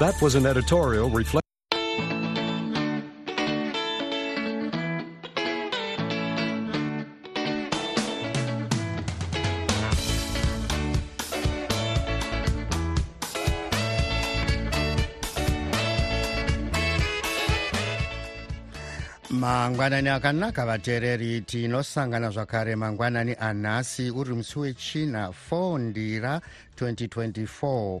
That was an editorial reflecting. mangwanani akanaka vateereri tinosangana zvakare mangwanani anhasi uri musi wechina 4 ndira 2024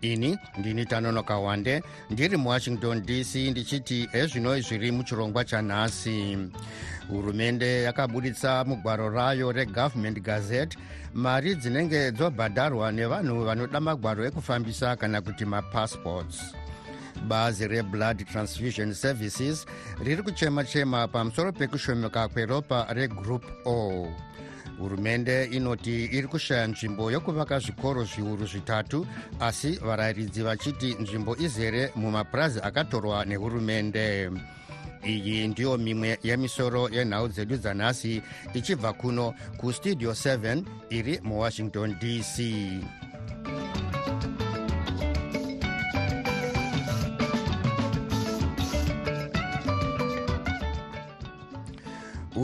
ini ndini tanonoka wande ndiri muwashington dc ndichiti ezvino zviri muchirongwa chanhasi. Hurumende yakabuditsa mugwaro rayo regovernment gazette mari dzinenge dzobhadharwa nevanhu vanoda magwaro ekufambisa kana kuti mapassports. Bazi reblood transfusion services riri kuchema chema pamusoro pekushomoka kweropa regroup o hurumende inoti iri kushaya nzvimbo yokuvaka zvikoro zviuru zvitatu asi varayiridzi vachiti nzvimbo izere mumapurazi akatorwa nehurumende. Iyi ndiyo mimwe yemisoro yenhau dzedu dzanhasi ichibva kuno kustudio 7 iri muwashington dc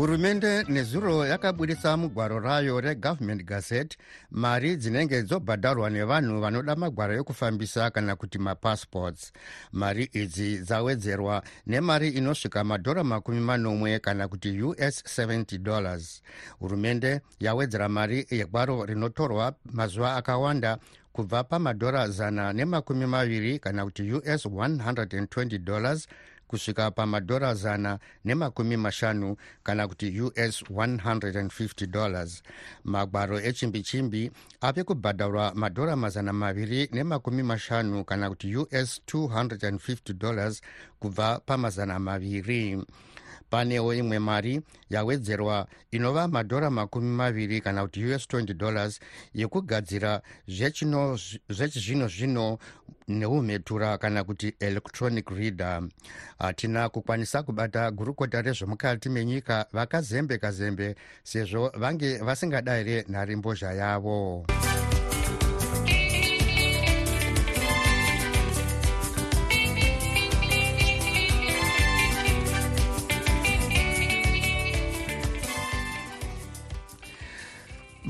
hurumende nezuro yakabudisa mugwaro rayo regovernment gazette mari dzinenge dzobhadharwa nevanhu vanoda magwaro ekufambisa kana kuti mapassports. Mari idzi dzawedzerwa nemari inosvika madhora makumi manomwe kana kuti us 70 dollars. Hurumende yawedzera mari yegwaro rinotorwa mazuva akawanda kubva pamadhora zana nemakumi maviri kana kuti us 120 dollars kusvika pamadhora zana nemakumi mashanu kana kuti us 150 dollars. Magwaro echimbi chimbi ave kubhadharwa madhora mazana maviri nemakumi mashanu kana kuti us 250 dollars kubva pamazana maviri panewo imwe mari yawedzerwa inova madhora makumi maviri kana kuti us 20 dollars yekugadzira zvechizvino zvino neumhetura kana kuti electronic reader. Hatina kukwanisa kubata gurukota rezvemukati menyika vakazembeka zembe sezvo vange vasingadayire nharimbozha yavo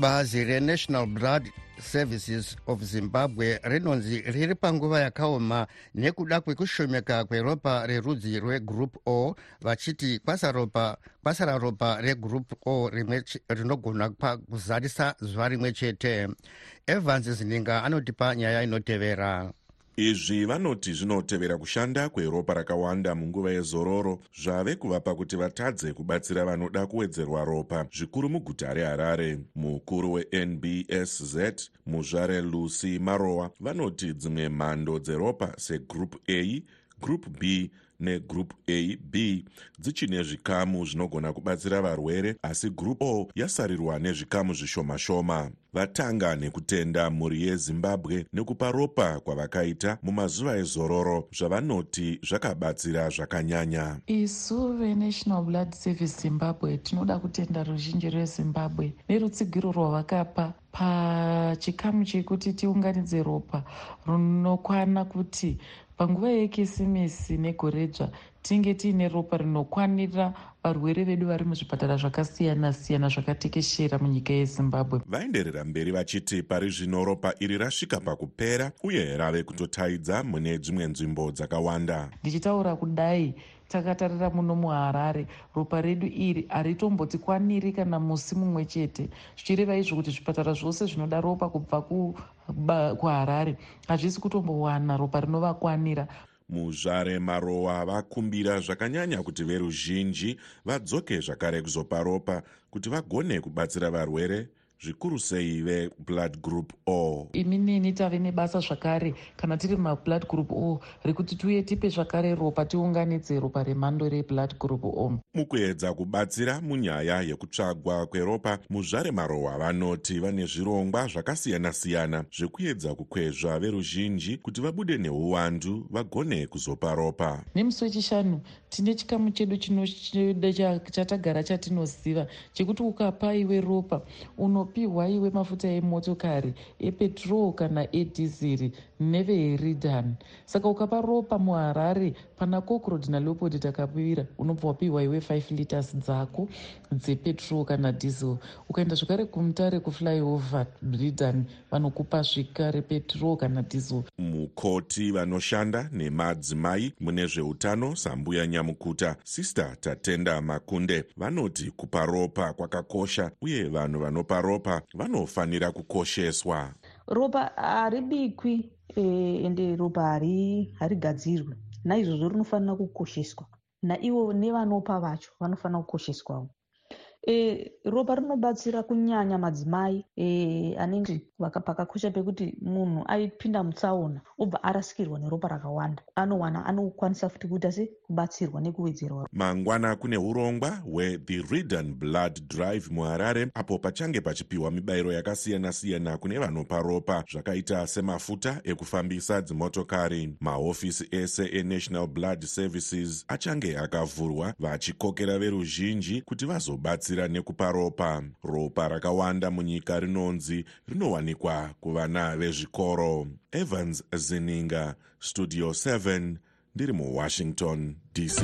bazi renational blood services of zimbabwe rinonzi riri panguva yakaoma nekuda kwekushomeka kweropa rerudzi rwegroup o vachiti kwasara ropa regroup o rinogona kuzarisa zuva rimwe chete. Evans zininga anotipa nyaya inotevera izvi vanoti zvinotevera kushanda kweropa rakawanda munguva yezororo zvave kuvapa kuti vatadze kubatsira vanoda kuwedzerwa ropa zvikuru muguta reharare. Mukuru wenbsz muzvare lucy marowa vanoti dzimwe mhando dzeropa segroup a group b negroup a b. Dzichine zvikamu zvinogona kubatsira varwere asi group o yasarirwa nezvikamu zvishoma-shoma. Vatanga nekutenda mhuri yezimbabwe nekupa ropa kwavakaita mumazuva ezororo zvavanoti zvakabatsira zvakanyanya. Isu venational blood service zimbabwe tinoda kutenda ruzhinji rwezimbabwe. Nerutsigiro rwavakapa pachikamu chekuti tiunganidze ropa runokwana kuti panguva yekisimisi negoredzva tinge tiine ropa rinokwanira varwere vedu vari muzvipatara zvakasiyana-siyana zvakatekeshera munyika yezimbabwe. Vaenderera mberi vachiti pari zvino ropa iri rasvika pakupera uye rave kutotaidza mune dzimwe nzvimbo dzakawanda. Ndichitaura kudai takatarira muno muharare. Ropa redu iri haritombotikwaniri kana musi mumwe chete. Zvichireva izvo kuti zvipatara zvose zvinoda ropa kubva kuharare. Hazvisi kutombowana ropa rinovakwanira. Muzvare marowa vakumbira zvakanyanya kuti veruzhinji vadzoke zvakare kuzopa ropa kuti vagone kubatsira varwere zvikuru sei veblood group o? Imi neni tave nebasa zvakare. Kana tiri mablood group o rekuti tiuye tipe zvakare ropa tiunganidze ropa remhando reblood group o. Mukuedza kubatsira munyaya yekutsvagwa kweropa muzvare marohwa vanoti vane zvirongwa zvakasiyana-siyana zvekuedza kukwezva veruzhinji kuti vabude neuwandu vagone kuzopa ropa. Nemusi wechishanu tine chikamu chedu chatagara chatinoziva chekuti ukapa iwe ropa unopiwa iwe mafuta emotokari epetrol kana edhiziri neveheridhan saka ukapa ropa muharare pana cokrod naleopod takapivira unobva wapiwa iwe 5 liters dzako dzepetrol kana diesel. Ukaenda zvakare kumutare kuflyover bridan vanokupa zvikare petrol kana diesel. Mukoti vanoshanda nemadzimai mune zveutano sambuya nyamukuta sister tatenda makunde vanoti kupa ropa kwakakosha uye vanhu vanopa ropa vanofanira kukosheswa. Ropa haribikwi Eh, ende ropa harigadzirwe naizvozvo rinofanira kukosheswa. Naivo nevanopa vacho vanofanira kukosheswawo e, ropa rinobatsira kunyanya madzimai e, anenge pakakosha pekuti munhu aipinda mutsaona obva arasikirwa neropa rakawanda. Anowana anokwanisa futi kuita se kubatsirwa nekuwedzerwa. Mangwana kune urongwa hwethe redan blood drive muharare apo pachange pachipiwa mibayiro yakasiyana-siyana kune vanopa ropa zvakaita semafuta ekufambisa dzimotokari. Mahofisi ese enational blood services achange akavhurwa vachikokera veruzhinji kuti vazobatsira kubatsira nekupa ropa. Ropa rakawanda munyika rinonzi rinowanikwa kuvana vezvikoro. Evans zininga studio 7 ndiri muwashington dc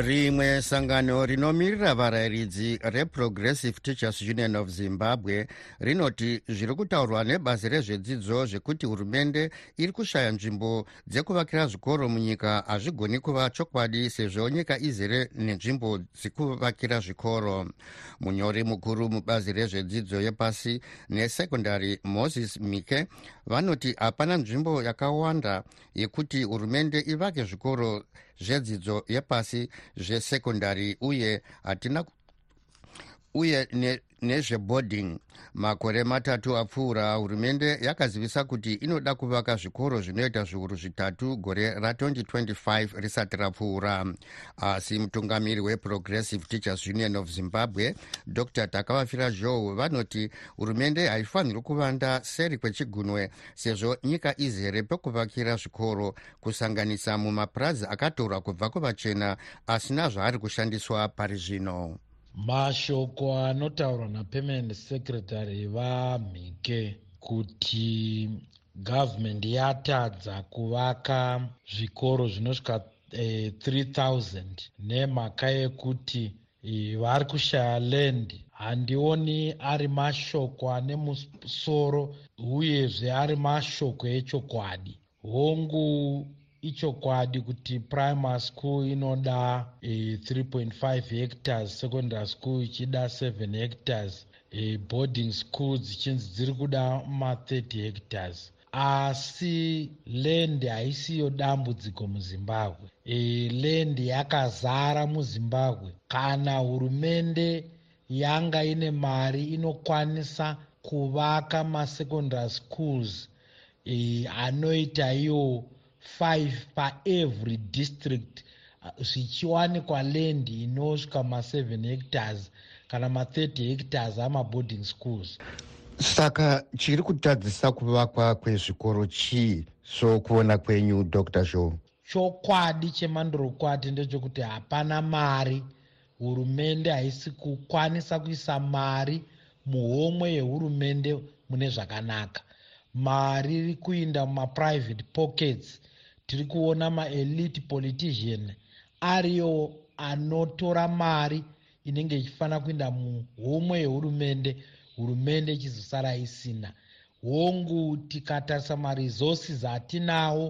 rimwe sangano rinomirira varayiridzi reprogressive teachers union of zimbabwe rinoti zviri kutaurwa nebazi rezvedzidzo zvekuti hurumende iri kushaya nzvimbo dzekuvakira zvikoro munyika hazvigoni kuva chokwadi sezvo nyika izere nenzvimbo dzekuvakira zvikoro. Munyori mukuru mubazi rezvedzidzo yepasi nesekondary moses mike vanoti hapana nzvimbo yakawanda yekuti hurumende ivake zvikoro zvedzidzo yepasi zvesekondari uye hatina uye nezveboarding makore matatu apfuura hurumende yakazivisa kuti inoda kuvaka zvikoro zvinoita zviuru zvitatu gore ra2025 risati rapfuura. Asi mutungamiri weprogressive teachers union of zimbabwe dr takavafira joe vanoti hurumende haifaniri kuvanda seri kwechigunwe sezvo nyika izere pekuvakira zvikoro kusanganisa mumapurazi akatorwa kubva kuvachena asina zvaari kushandiswa pari zvino mashoko anotaurwa napermanent secretary vamhike kuti gavhumendi yatadza kuvaka zvikoro zvinosvika e, 3000 nemhaka yekuti e, vari kushaya land handioni ari mashoko ane musoro uyezve ari mashoko echokwadi. Hongu ichokwadi kuti primary school inoda e, 3.5 hectares secondary school ichida 7 hectares e, boarding school dzichinzi dziri kuda ma30 hectares. Asi land haisiyo dambudziko muzimbabwe. E, land yakazara muzimbabwe. Kana hurumende yanga ine mari inokwanisa kuvaka masecondary schools e, anoita iwo 5 paevery district zvichiwanikwa land inosvika ma7 hectares kana ma30 hectares amaboarding schools. Saka chiri kutadzisa kuvakwa kwezvikoro chii sokuona kwenyu dr joe chokwadi chemandorokwati ndechekuti hapana mari. Hurumende haisi kukwanisa kuisa mari muhomwe yehurumende mune zvakanaka. Mari iri kuinda mumaprivate pockets tiri kuona maelite politician ariyo anotora mari inenge ichifanira kuenda muhomwe yehurumende. Hurumende ichizosara isina. Hongu tikatarisa maresources atinawo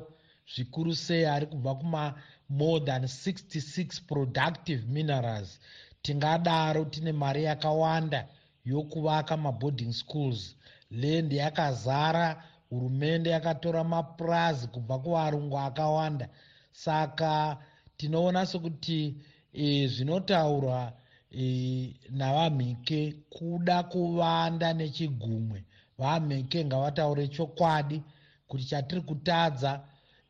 zvikuru sei ari kubva kuma more than 66 productive minerals. Tingadaro tine mari yakawanda yokuvaka maboarding schools. Land yakazara hurumende yakatora mapurazi kubva kuvarungu akawanda. Saka tinoona sekuti e, zvinotaurwa e, navamhike kuda kuvanda nechigumwe. Vamhike ngavataure chokwadi kuti chatiri kutadza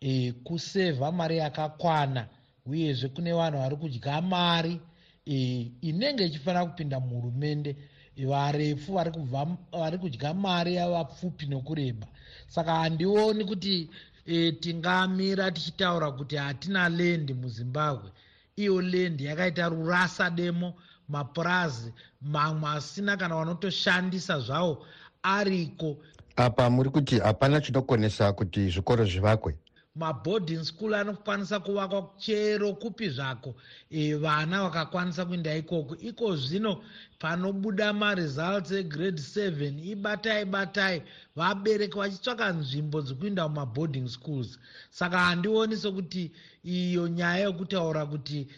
e, kusevha mari yakakwana. Uyezve kune vanhu vari kudya mari e, inenge ichifanira kupinda muhurumende varefu vari kubva vari kudya mari yavapfupi nokureba. Saka handioni kuti e, tingamira tichitaura kuti hatina lendi muzimbabwe. Iyo lendi yakaita rurasa demo mapurazi mamwe asina kana vanotoshandisa zvavo ariko. Apa muri kuti hapana chinokonesa kuti zvikoro zvivakwe maboarding school anokwanisa kuvakwa chero kupi zvako. E, vana vakakwanisa kuenda ikoko. Iko zvino panobuda maresults egrade 7 ibatai batai. Vabereki vachitsvaka nzvimbo dzekuinda mumaboarding schools saka handioni sekuti iyo nyaya yokutaura kuti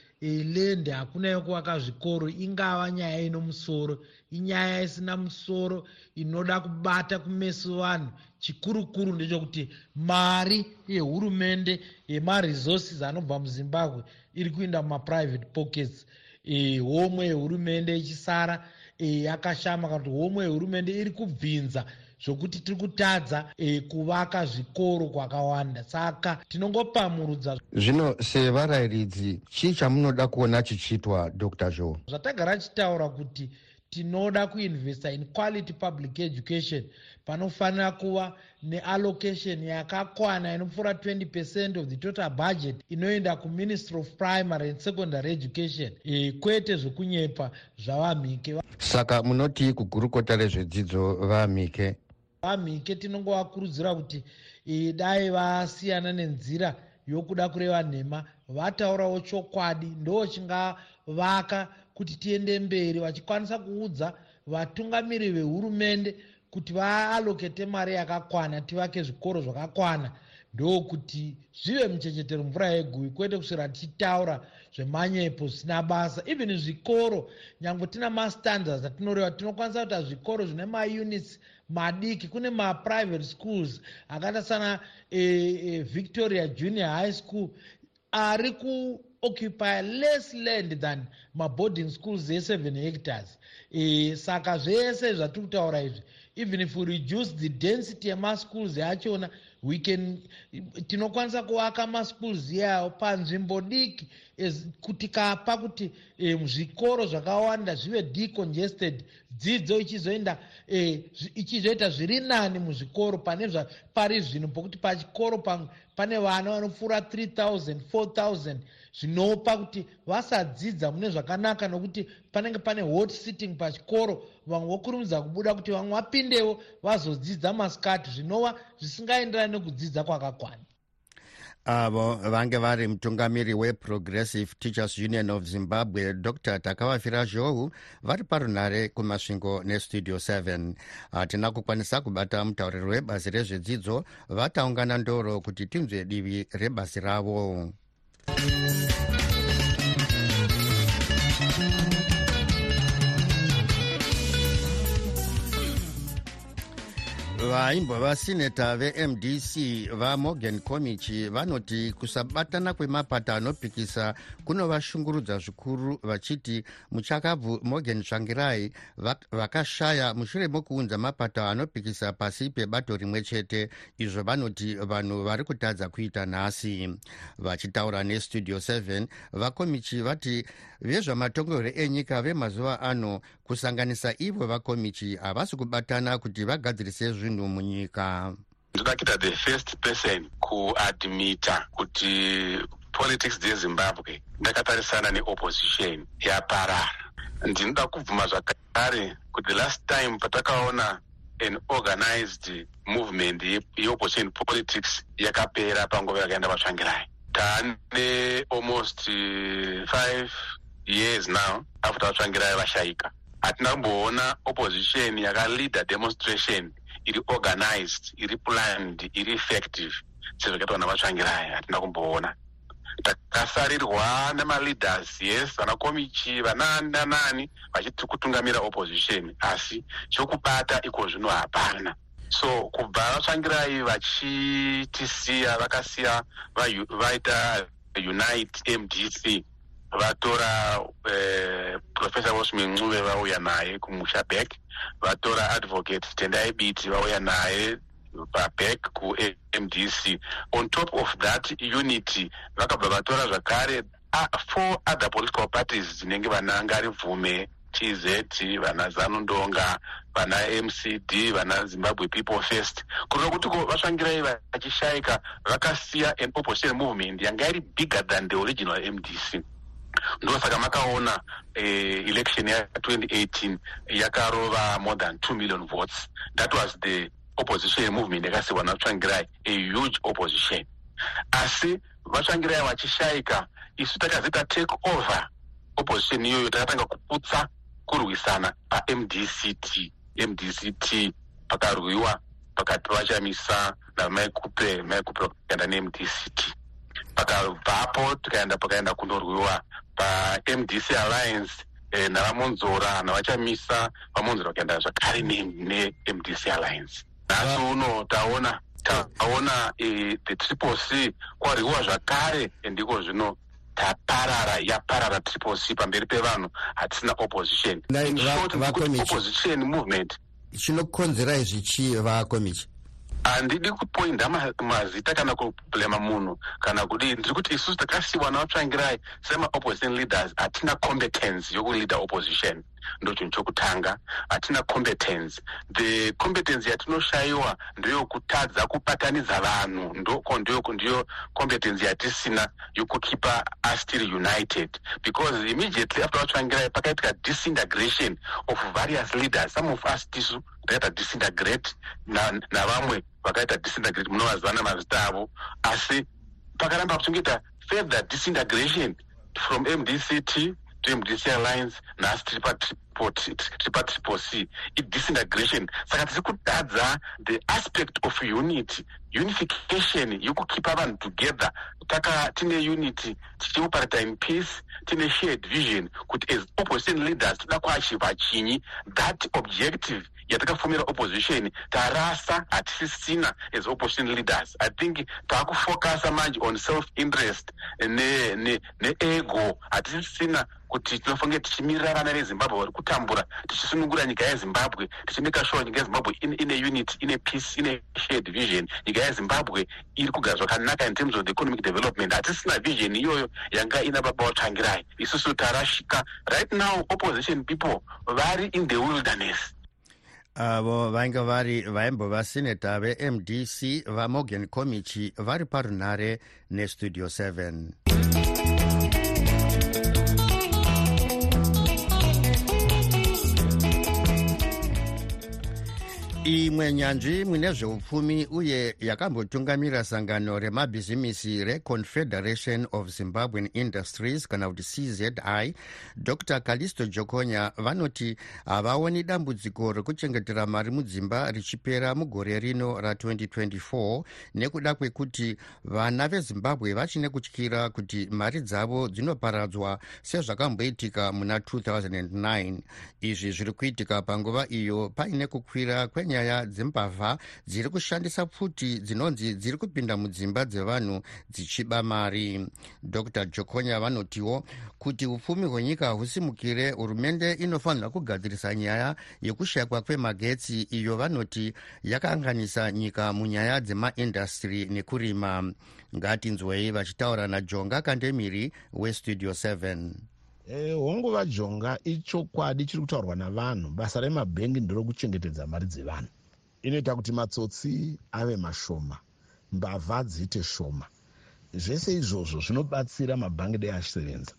land hakuna yokuvaka zvikoro ingava nyaya ino musoro. Inyaya isina musoro inoda kubata kumeso vanhu chikuru kuru ndechekuti mari yehurumende yemaresources anobva muzimbabwe iri kuinda mumaprivate pockets. E, homwe yehurumende ichisara e, yakashama kana kuti homwe yehurumende iri kubvinza zvokuti tiri kutadza e, kuvaka zvikoro kwakawanda. Saka tinongopamurudza zvino sevarayiridzi chii chamunoda kuona chichiitwa dr. Joe zvatagara chitaura kuti tinoda kuinvesta in quality public education panofanira kuva neallocation yakakwana inopfuura 20 percent of the total budget inoenda kuministry of primary and secondary education. E, kwete zvekunyepa zvavamhike. Saka munoti kugurukota rezvedzidzo vamhike. Vamhike tinongovakurudzira kuti e, dai vasiyana nenzira yokuda kureva nhema vataurawo chokwadi ndo chingavaka kuti tiende mberi vachikwanisa kuudza vatungamiri vehurumende kuti vaalokete mari yakakwana tivake zvikoro zvakakwana. Ndokuti zvive muchechetero mvura yegui kwete kusvira tichitaura zvemanyepo zvisina basa. Even zvikoro nyange tina mastandards atinoreva tinokwanisa kuita zvikoro zvine maunits madiki. Kune maprivate schools akaita sana e, e, victoria junior high school. Ari kuoccupy less land than maboarding schools e7 hectares. E, saka zvese zvatiri kutaura izvi even if we reduce the density yemaschools achona we can tinokwanisa kuvaka maschools iyawo panzvimbo diki kuti kapa kuti e, zvikoro zvakawanda zvive decongested dzidzo ichizoenda e, ichizoita zviri nani muzvikoro pane pari zvino pokuti pachikoro pamwe pane vana vanopfuura 3000 4000 zvinopa kuti vasadzidza mune zvakanaka nokuti panenge pane hot sitting pachikoro. Vamwe vokurumidza kubuda kuti vamwe vapindewo vazodzidza masikati. Zvinova zvisingaenderani nekudzidza kwakakwana avo vange vari mutungamiri weprogressive teachers union of zimbabwe dr. Takavafira zhou vari parunhare kumasvingo nestudio 7 hatina kukwanisa kubata mutauriri webazi rezvedzidzo vataungana ndoro kuti tinzwe divi rebazi ravo vaimbwa vasineta vemdc vamorgan comichi vanoti kusabatana kwemapato anopikisa kunovashungurudza zvikuru vachiti muchakabvu morgan tsvangirai vakashaya mushure mokuunza mapato anopikisa pasi pebato rimwe chete izvo vanoti vanhu vari kutadza kuita nhasi. Vachitaura nestudio 7 vakomichi vati vezvamatongore enyika vemazuva ano kusanganisa ivo vakomichi havasi kubatana kuti vagadzirise zvinhu munyika. Ndoda kuita the first person kuadmita kuti politics dzezimbabwe ndakatarisana neopposition yaparara. Ndinoda kubvuma zvakare kuti the last time patakaona an organized movement yeopposition politics yakapera panguva yakaenda vatsvangirai taane almost five years now after vatsvangirai vashaika. Hatina kumboona opposition yakaleader demonstration iri organized iri planned iri effective. Sezvakaitwa navatsvangirai hatina kumboona. Takasarirwa nemaleaders yes vana komichi vanani nanani vachiti kutungamira opposition. Asi chokubata iko zvino hapana. So kubva vatsvangirai vachitisiya vakasiya vaita unite mdc vatora eh, profesa wosmi ncuve vauya naye kumusha back. Vatora advocate tendai biti vauya naye paback kumdc on top of that unity vakabva vatora zvakare four other political parties dzinenge vana ngaribvume tz vana zanundonga vana mcd vana zimbabwe people first. Kureva kuti ko vasvangirai vachishayika vakasiya an opposition movement yanga iri bigger than the original mdc ndosaka makaona eh, election ya2018 yakarova more than 2 million votes. That was the opposition movement yakasiwa natsvangirai a huge opposition. Asi vatsvangirai vachishayika isu takazoita take over opposition iyoyo takatanga kuputsa kurwisana pamdct mdct pakarwiwa pakati vachamisa namaikupe maikupe vakaenda nemdct pakabvapo tikaenda pakaenda kundorwiwa pamdc alliance e, navamonzora navachamisa vamonzora vakaenda zvakare nemdc alliance. Nhasi uno taona taona e, the triple c kwarwiwa zvakare ndiko zvino taparara yaparara triple c pamberi pevanhu hatisina opposition. Opposition movement. Chinokonzerai zvichi vakomichi handidi kupoinda mazita kana kublema munhu kana kudii ndiri kuti isusu takasiwa navatsvangirai semaopposition leaders hatina competence yokuleada opposition ndo chinhu chokutanga. Hatina competence. The competence yatinoshayiwa ndeyokutadza kubatanidza vanhu. Ndoko ndiyo competence yatisina yokukipa us tiri united. Because immediately after vatsvangirai pakaitika disintegration of various leaders some of us tisu takaita disintegrate navamwe na vakaita disintegrate munovaziva namazita avo asi pakaramba kuchengeta further disintegration from mdct to mdc alliance nhasi tiri patriple c. Idisintegration saka tiri kutadza the aspect of unity unification yokukipa vanhu together. Taka tine unity tichioperata in peace tine shared vision kuti as opposition leaders toda kuachiva chinyi that objective yatakafomera opposition tarasa hatisisina as opposition leaders. I think taakufocasa manje on self interest neego hatisisina kuti tinofange tichimirira vana vezimbabwe vari kutambura tichisunungura nyika yezimbabwe tichimeka sure nyika yezimbabwe ine unity ine peace ine shared vision. Nyika yezimbabwe iri kugara zvakanaka in terms of the economic development. Hatisina vision iyoyo yanga ina baba vatsvangirai isusu tarashika. Right now opposition people vari in the wilderness avo vainge vari vaimbova seneta vemdc vamorgan comichi vari parunhare nestudio 7 imwe nyanzvi mune zveupfumi uye yakambotungamira sangano remabhizimisi reconfederation of zimbabwean industries kana kuti czi dr. Calisto jokonya vanoti havaoni dambudziko rekuchengetera mari mudzimba richipera mugore rino ra2024 nekuda kwekuti vana vezimbabwe vachine kutyira kuti mari dzavo dzinoparadzwa sezvakamboitika muna 2009 izvi zviri kuitika panguva iyo paine kukwira kwenye nyaya dzembavha dziri kushandisa pfuti dzinonzi dziri kupinda mudzimba dzevanhu dzichiba mari. Dr. Jokonya vanotiwo kuti upfumi hwenyika husimukire hurumende inofanira kugadzirisa nyaya yekushayikwa kwemagetsi iyo vanoti yakaanganisa nyika munyaya dzemaindastry nekurima. Ngatinzwei vachitaura najonga kandemiri westudio 7 Eh, honguva jonga ichokwadi chiri kutaurwa navanhu basa remabhengi nderokuchengetedza mari dzevanhu inoita kuti matsotsi ave mashoma mbavha dziite shoma. Zvese izvozvo zvinobatsira mabhangi dei achisevenza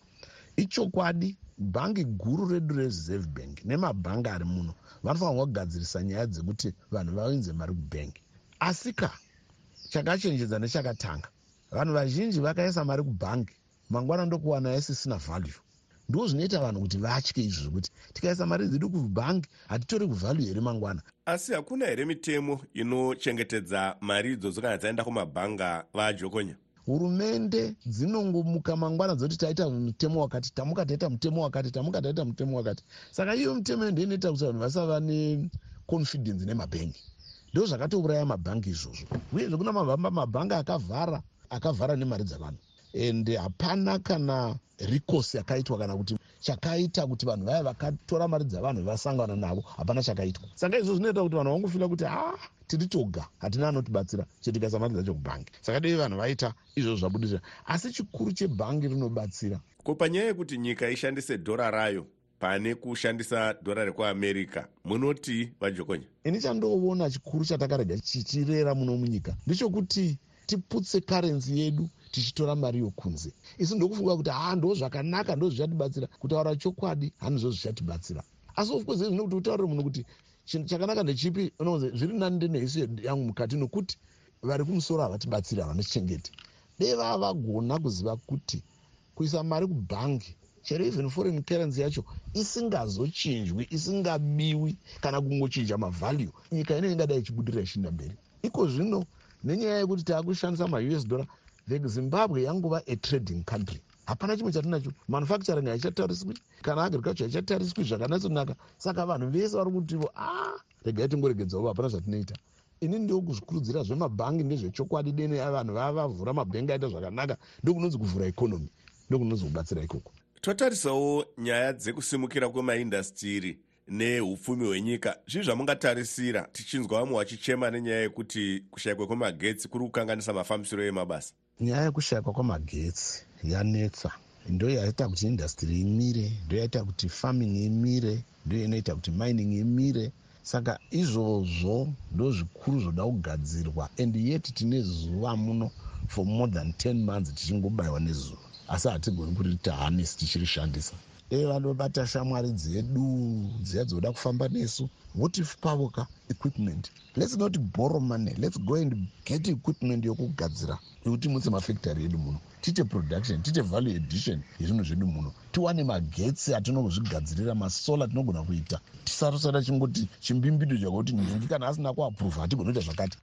ichokwadi bhangi guru redu rereserve bank nemabhangi ari muno. Vanofanirwa kugadzirisa nyaya dzekuti vanhu vainze mari kubhengi asi ka chakachenjedza nechakatanga. Vanhu vazhinji vakaisa mari kubhangi mangwana ndokuwana yaisisina value ndo zvinoita vanhu kuti vatye izvo zvekuti tikaisa mari dzedu kubhangi hatitori kuvhalue here mangwana? Asi hakuna here mitemo inochengetedza mari idzodzo kana dzaenda kumabhanga vajokonya? Hurumende dzinongomuka mangwana dzoti taita mutemo wakati tamuka taita mutemo wakati tamuka taita mutemo wakati. Saka iyo mitemo iyo ndoinoita kuti vanhu vasava neconfidence nemabhengi ndo zvakatouraya mabhangi izvozvo. Uyezve kuna mabhangi akavhara akavhara nemari dzavanhu ende hapana kana rikosi yakaitwa kana kuti chakaita kuti vanhu vaya vakatora mari dzavanhu vasangana navo hapana chakaitwa. Saka izvo zvinoita kuti vanhu vangofila kuti a tiri toga hatina anotibatsira chetikaisa mari dzacho kubhangi saka dei vanhu vaita izvozvo zvabudirira asi chikuru chebhangi rinobatsira. Ko panyaya yekuti nyika ishandise dhora rayo pane kushandisa dhora rekuamerica munoti vajokonya. Ini chandoona chikuru chatakarega chichirera muno munyika ndechokuti tiputse karenzi yedu tichitora mari yokunze. Isi ndokufunga kuti ha ndo zvakanaka ndo zvichatibatsira kutaura chokwadi. Hanizvo zvichatibatsira. Asi ofcourse zvino kuti utaurire munhu kuti chinhu chakanaka ndechipi? Unozi zviri nani ndeneisu yangu mukati nokuti vari kumusoro havatibatsiri havanochengeti dei vava vagona kuziva kuti kuisa mari kubhangi chero even foreign currency yacho isingazochinjwi isingabiwi kana kungochinja mavhalue nyika inenge ingadai ichibudirira ichiinda mberi. Iko zvino nenyaya yekuti taakushandisa maus dollar the zimbabwe yanguva atrading country. Hapana chimwe chatinacho. Manufacturing haichatariswi kana agriculture haichatariswi zvakanatsonaka saka vanhu vese vari kutivo a ah, regai tingoregedzawo hapana zvatinoita ini ndokuzvikurudzira zvemabhangi ndezvechokwadi dene vanhu vava vavhura mabhengi aita zvakanaka. Ndokunonzi kuvhura ikonomi ndokunonzi kubatsira ikoko. Totarisawo nyaya dzekusimukira kwemaindastiri neupfumi hwenyika. Zvii zvamungatarisira tichinzwa vamwe vachichema nenyaya yekuti kushayikwa kwemagetsi kuri kukanganisa mafambisiro emabasa nyaya yekushayikwa kwamagetsi yanetsa. Ndo yaita kuti indastry imire ndo yaita kuti farming imire ndo inoita kuti mining imire. Saka izvozvo ndo zvikuru zvoda kugadzirwa. And yet tine zuva muno for more than 10 months tichingobayiwa nezuva. Asi hatigoni kuti tahanisi tichirishandisa dei vanobata shamwari dzedu dziya dzoda kufamba nesu. Votipawoka equipment. Lets not borrow money. Lets go and get equipment yokugadzira. Yekuti mutse mafactory edu muno. Tiite production tiite value edition yezvinhu zvedu muno. Tiwane magetsi atinozvigadzirira masola tinogona kuita. Tisarosara chingoti chimbimbido chakuti nhingi kana asina kuaprova hatigoni kuita zvakati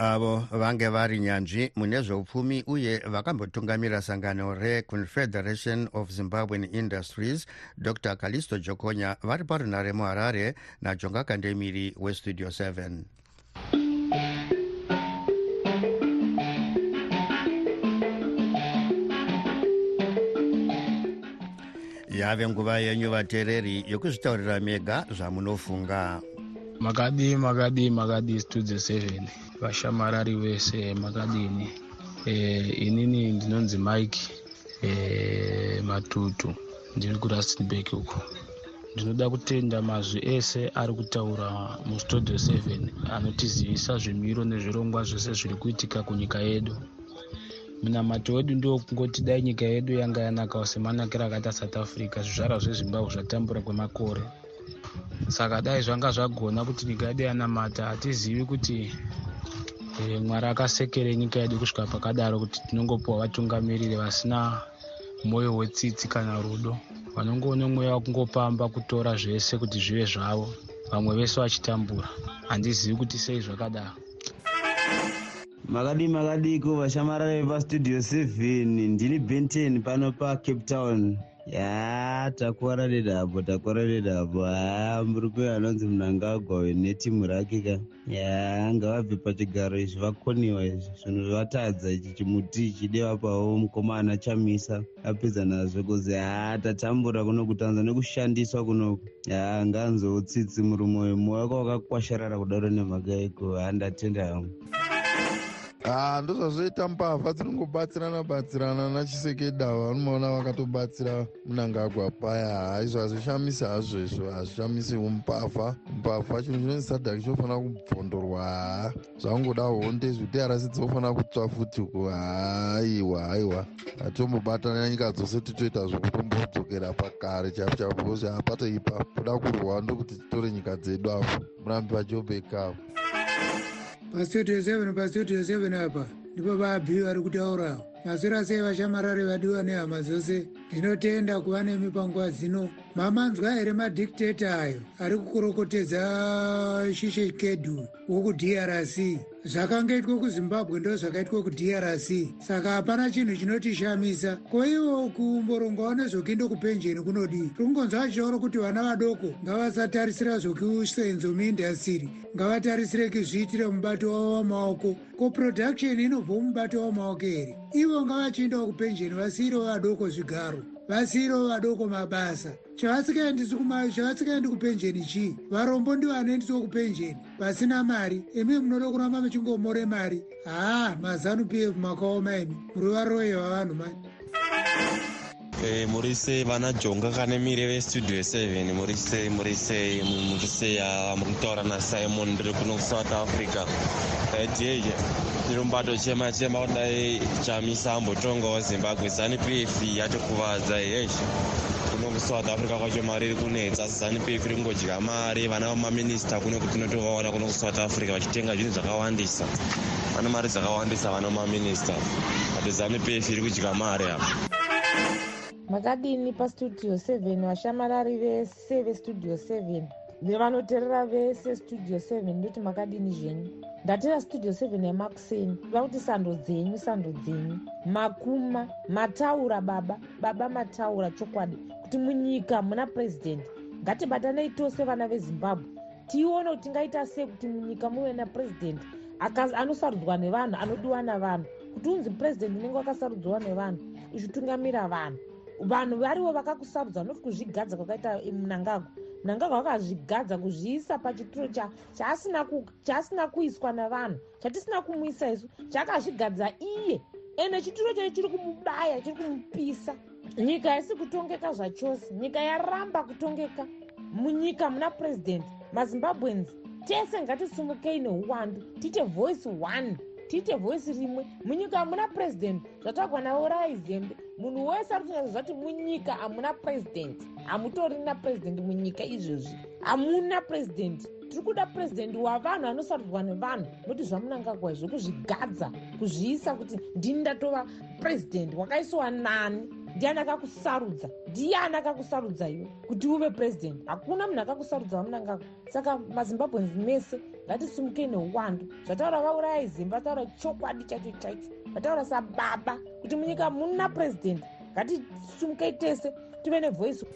avo vange vari nyanzvi mune zveupfumi uye vakambotungamira sangano reconfederation of zimbabwean industries dr. Calisto jokonya vari parunare muharare najonga kandemiri westudio 7 yave nguva yenyu vateereri yokuzvitaurira mega zvamunofunga makadi makadi makadi studio 7 vashamarari vese makadini e, inini ndinonzi mike e, matutu. Ndiri kurustenburg uko ndinoda kutenda mazwi ese ari kutaura mustudio 7 anotizivisa zvemiro nezvirongwa zvese zviri kuitika kunyika yedu. Munamato wedu ndo kungoti dai nyika yedu yanga yanakawo semanakiro akaita south africa zvizvarwa zvezimbabwe zvatambura kwemakore saka dai zvanga zvagona kuti nyika yedu yanamata hatizivi kuti e, mwari akasekere nyika yedu kusvika pakadaro kuti tinongopiwa vatungamiriri vasina mwoyo wetsitsi kana rudo. Vanongoone mweya wakungopamba kutora zvese kuti zvive zvavo vamwe vese vachitambura. Handizivi kuti sei zvakadaro. Makadi makadiko vashamarare pastudio 7 ndini benten pano pacape town ya takuwara nedhabo takuwara nedhabo ha murikuyo anonzi munangagwa netimu rake ka. Ya ngavabve pachigaro izvi vakoniwa izvi. Zvinhu zvatadza ichi chimuti chidevapawo mukomana chamisa. Apedza nazvo kuzi ha tatambura kuno kutanza nekushandiswa kunoku ya nganzoutsitsi murume uyu moyo waka wakakwasharara kudaro nemhaka iko handatenda hamwe ha ndozvazvoita mbavha dzinongobatsirana batsirana nachisekedava unomaona vakatobatsira munangagwa paya. Haizvo hazvishamisi hazvo izvo hazvishamisi umbavha mbavha chinhu chinonzi sadhaki chinofanira kubvondorwa. Haa zvangoda honde zvekuti arasi dzinofanira kutsva futi uko haiwa haiwa hatombobatana nyika dzose titoita zvokutombodzokera pakare chapo chapo kozi hapatoipa kuda kurwa ndokuti titore nyika dzedu apo. Murambi pachobekavo pastudio seven pastudio seven apa. Ndipo vaabhi vari kutaurawo masura sei vashamarare vadiwa nehama dzose ndinotenda kuva nemi panguva dzino mamanzwa here madhikiteta ayo? Ari kukorokotedza shishe kedu wokudrc zvakangaitwa kuzimbabwe ndo zvakaitwa kudrc saka hapana chinhu chinotishamisa. Ko ivo kumborongawo nezvokuenda kupenjeni kunodii? Rikungonzwa vachitaura kuti vana vadoko ngavasatarisira zvokusenzo muindastiri ngavatarisire kuzviitira mubato wavo wamaoko. Ko production inobva mubato wamaoko here? Ivo ngavachiendawo kupenjeni vasiyirewo vadoko zvigaro vasiyirewo vadoko mabasa. Chavasikaendi kupenjeni chii? Varombo ndivanoendiswa kupenjeni. Vasina mari. Imi munoda kuramba muchingomore mari. Haa mazanu pf makaoma imi. Muri varoye vavanhu mani Eh, muri sei vana jonga kane mire vestudio 7 muri sei muri sei muri sei muri kutaura nasimon ndiri kuno kusouth africa. Etieye chirombato chema chema kudai chamisa ambotongawo zimbabwe. Zanup f yatokuvadza yeshe kuno kusouth africa kwacho mari iri kunetsa asi zanup f iri kungodya mari vana vamaminista kuno kutinotovaona kuno kusouth africa vachitenga zvinhu zvakawandisa vane mari dzakawandisa vana vamaminista ati zanup f iri kudya mari apa makadini pastudio 7 vashamarari vese vestudio 7 nevanoteerera vese studio 7 ndoti makadini zvenyu. Ndatera studio 7 yemakuseni iva kuti sando dzenyu sando dzenyu. Makuma mataura baba baba mataura chokwadi. Kuti munyika muna purezidendi ngatibatanei tose vana vezimbabwe. Tione kuti tingaita sei kuti munyika muve napurezidendi anosarudzwa nevanhu anodiwa navanhu kuti unzi purezidendi unenge wakasarudzwa nevanhu ichitungamira vanhu vanhu varivo vakakusarudza noti kuzvigadza kwakaita munangagwa munangagwa vakazvigadza kuzviisa pachituro chaasina kuiswa navanhu chatisina kumuisa isu chakazvigadza iye. Ende chituro chacho chiri kumubaya chiri kumupisa. Nyika isi kutongeka zvachose nyika yaramba kutongeka. Munyika muna purezidendi mazimbabwens tese ngatisumukei neuwandu tiite voice one tiite voisi rimwe. Munyika hamuna purezidendi zvatagwa naurayi zembe munhu wese ari kunyatsa zvati munyika hamuna purezidendi hamutorina purezidendi munyika izvozvi hamuna purezidendi tiri kuda purezidendi wavanhu anosarudzwa nevanhu nokuti zvamunangagwa izvo kuzvigadza kuzviisa kuti ndini ndatova purezidendi wakaisiwa nani ndiani akakusarudza? Ndiani akakusarudza iwe? Kuti uve purezidendi hakuna munhu akakusarudza vamunangagwa saka mazimbabwens mese ngatisumukei neuwandu. Zvataura vaurayai zimba vataura chokwadi chacho chaicho vataura sababa kuti munyika muna purezidendi ngatisumukei tese tive nevhoisi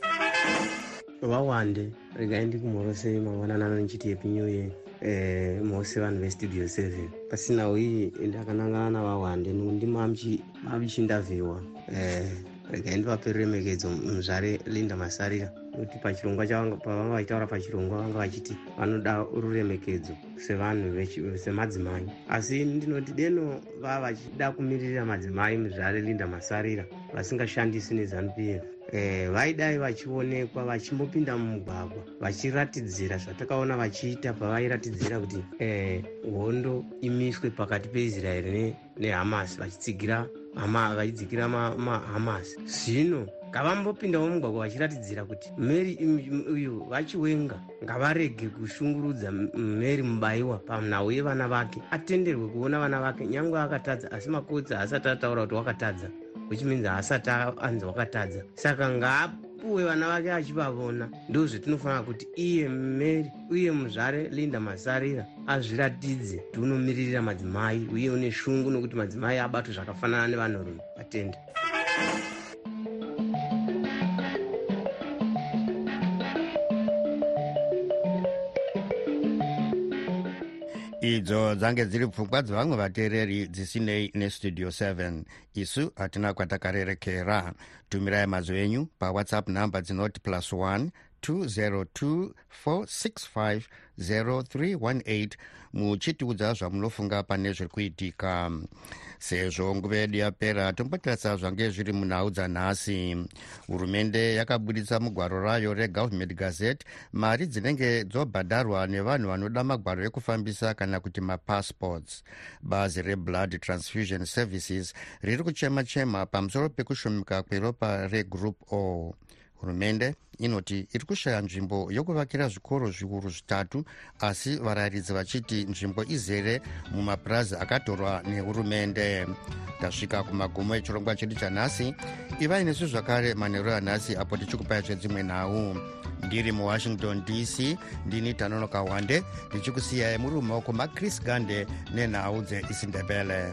vawande. Regai ndikumhorosei mangwananano nichiti yepi new year. Eh, mose vanhu vestudio seven. Pasina iyi ndakanangana navawande ndimamchindavhiwa eh, regai ndivape remekedzo muzvare linda masarira. Kuti pachirongwa pavanga vachitaura pachirongwa vanga vachiti vanoda ruremekedzo sevanhu semadzimai. Asi ndinoti deno vava vachida kumiririra madzimai muzvare linda masarira vasingashandisi nezanup f Eh, vaidai vachionekwa vachimbopinda mumugwagwa vachiratidzira zvatakaona vachiita pavairatidzira kuti eh, hondo imiswe pakati peisraeri nehamas vachitsigira vachidzikira mahamas zvino ngavambopindawo mumugwagwa vachiratidzira kuti mary uyu vachiwenga ngavarege kushungurudza mary mubayiwa panhau yevana vake atenderwe kuona vana vake. Nyange akatadza asi makotsi haasati ataura kuti wakatadza which means haasati anzi wakatadza. Saka ngaapuwe vana vake achivavona. Ndo zvetinofanira kuti iye mary uye muzvare linda masarira azviratidze. Kuti unomiririra madzimai uye une shungu nokuti madzimai abatwe zvakafanana nevanhurume atende idzo dzange dziri pfungwa dzevamwe vateereri dzisinei nestudio 7 isu hatina kwatakarerekera. Tumirai mazwi enyu pawhatsapp nhamba dzinoti plus 1 202 465 0318 muchitiudza zvamunofunga pane zviri kuitika sezvo nguva yedu yapera tombotarisa zvange zviri munhau dzanhasi. Hurumende yakabudisa mugwaro rayo regovernment gazette. Mari dzinenge dzobhadharwa nevanhu vanoda magwaro ekufambisa kana kuti mapassports. Bazi reblood transfusion services riri kuchema chema pamusoro pekushomeka kweropa regroup o hurumende inoti iri kushaya nzvimbo yokuvakira zvikoro zviuru zvitatu asi varayiridzi vachiti nzvimbo izere mumapurazi akatorwa nehurumende. Tasvika kumagumo echirongwa chedu chanhasi ivai nesu zvakare manheru anhasi apo tichikupai zvedzimwe nhau ndiri muwashington dc ndini tanonoka wande ndichikusiyai muri mumaoko machris gande nenhau dzeisindebele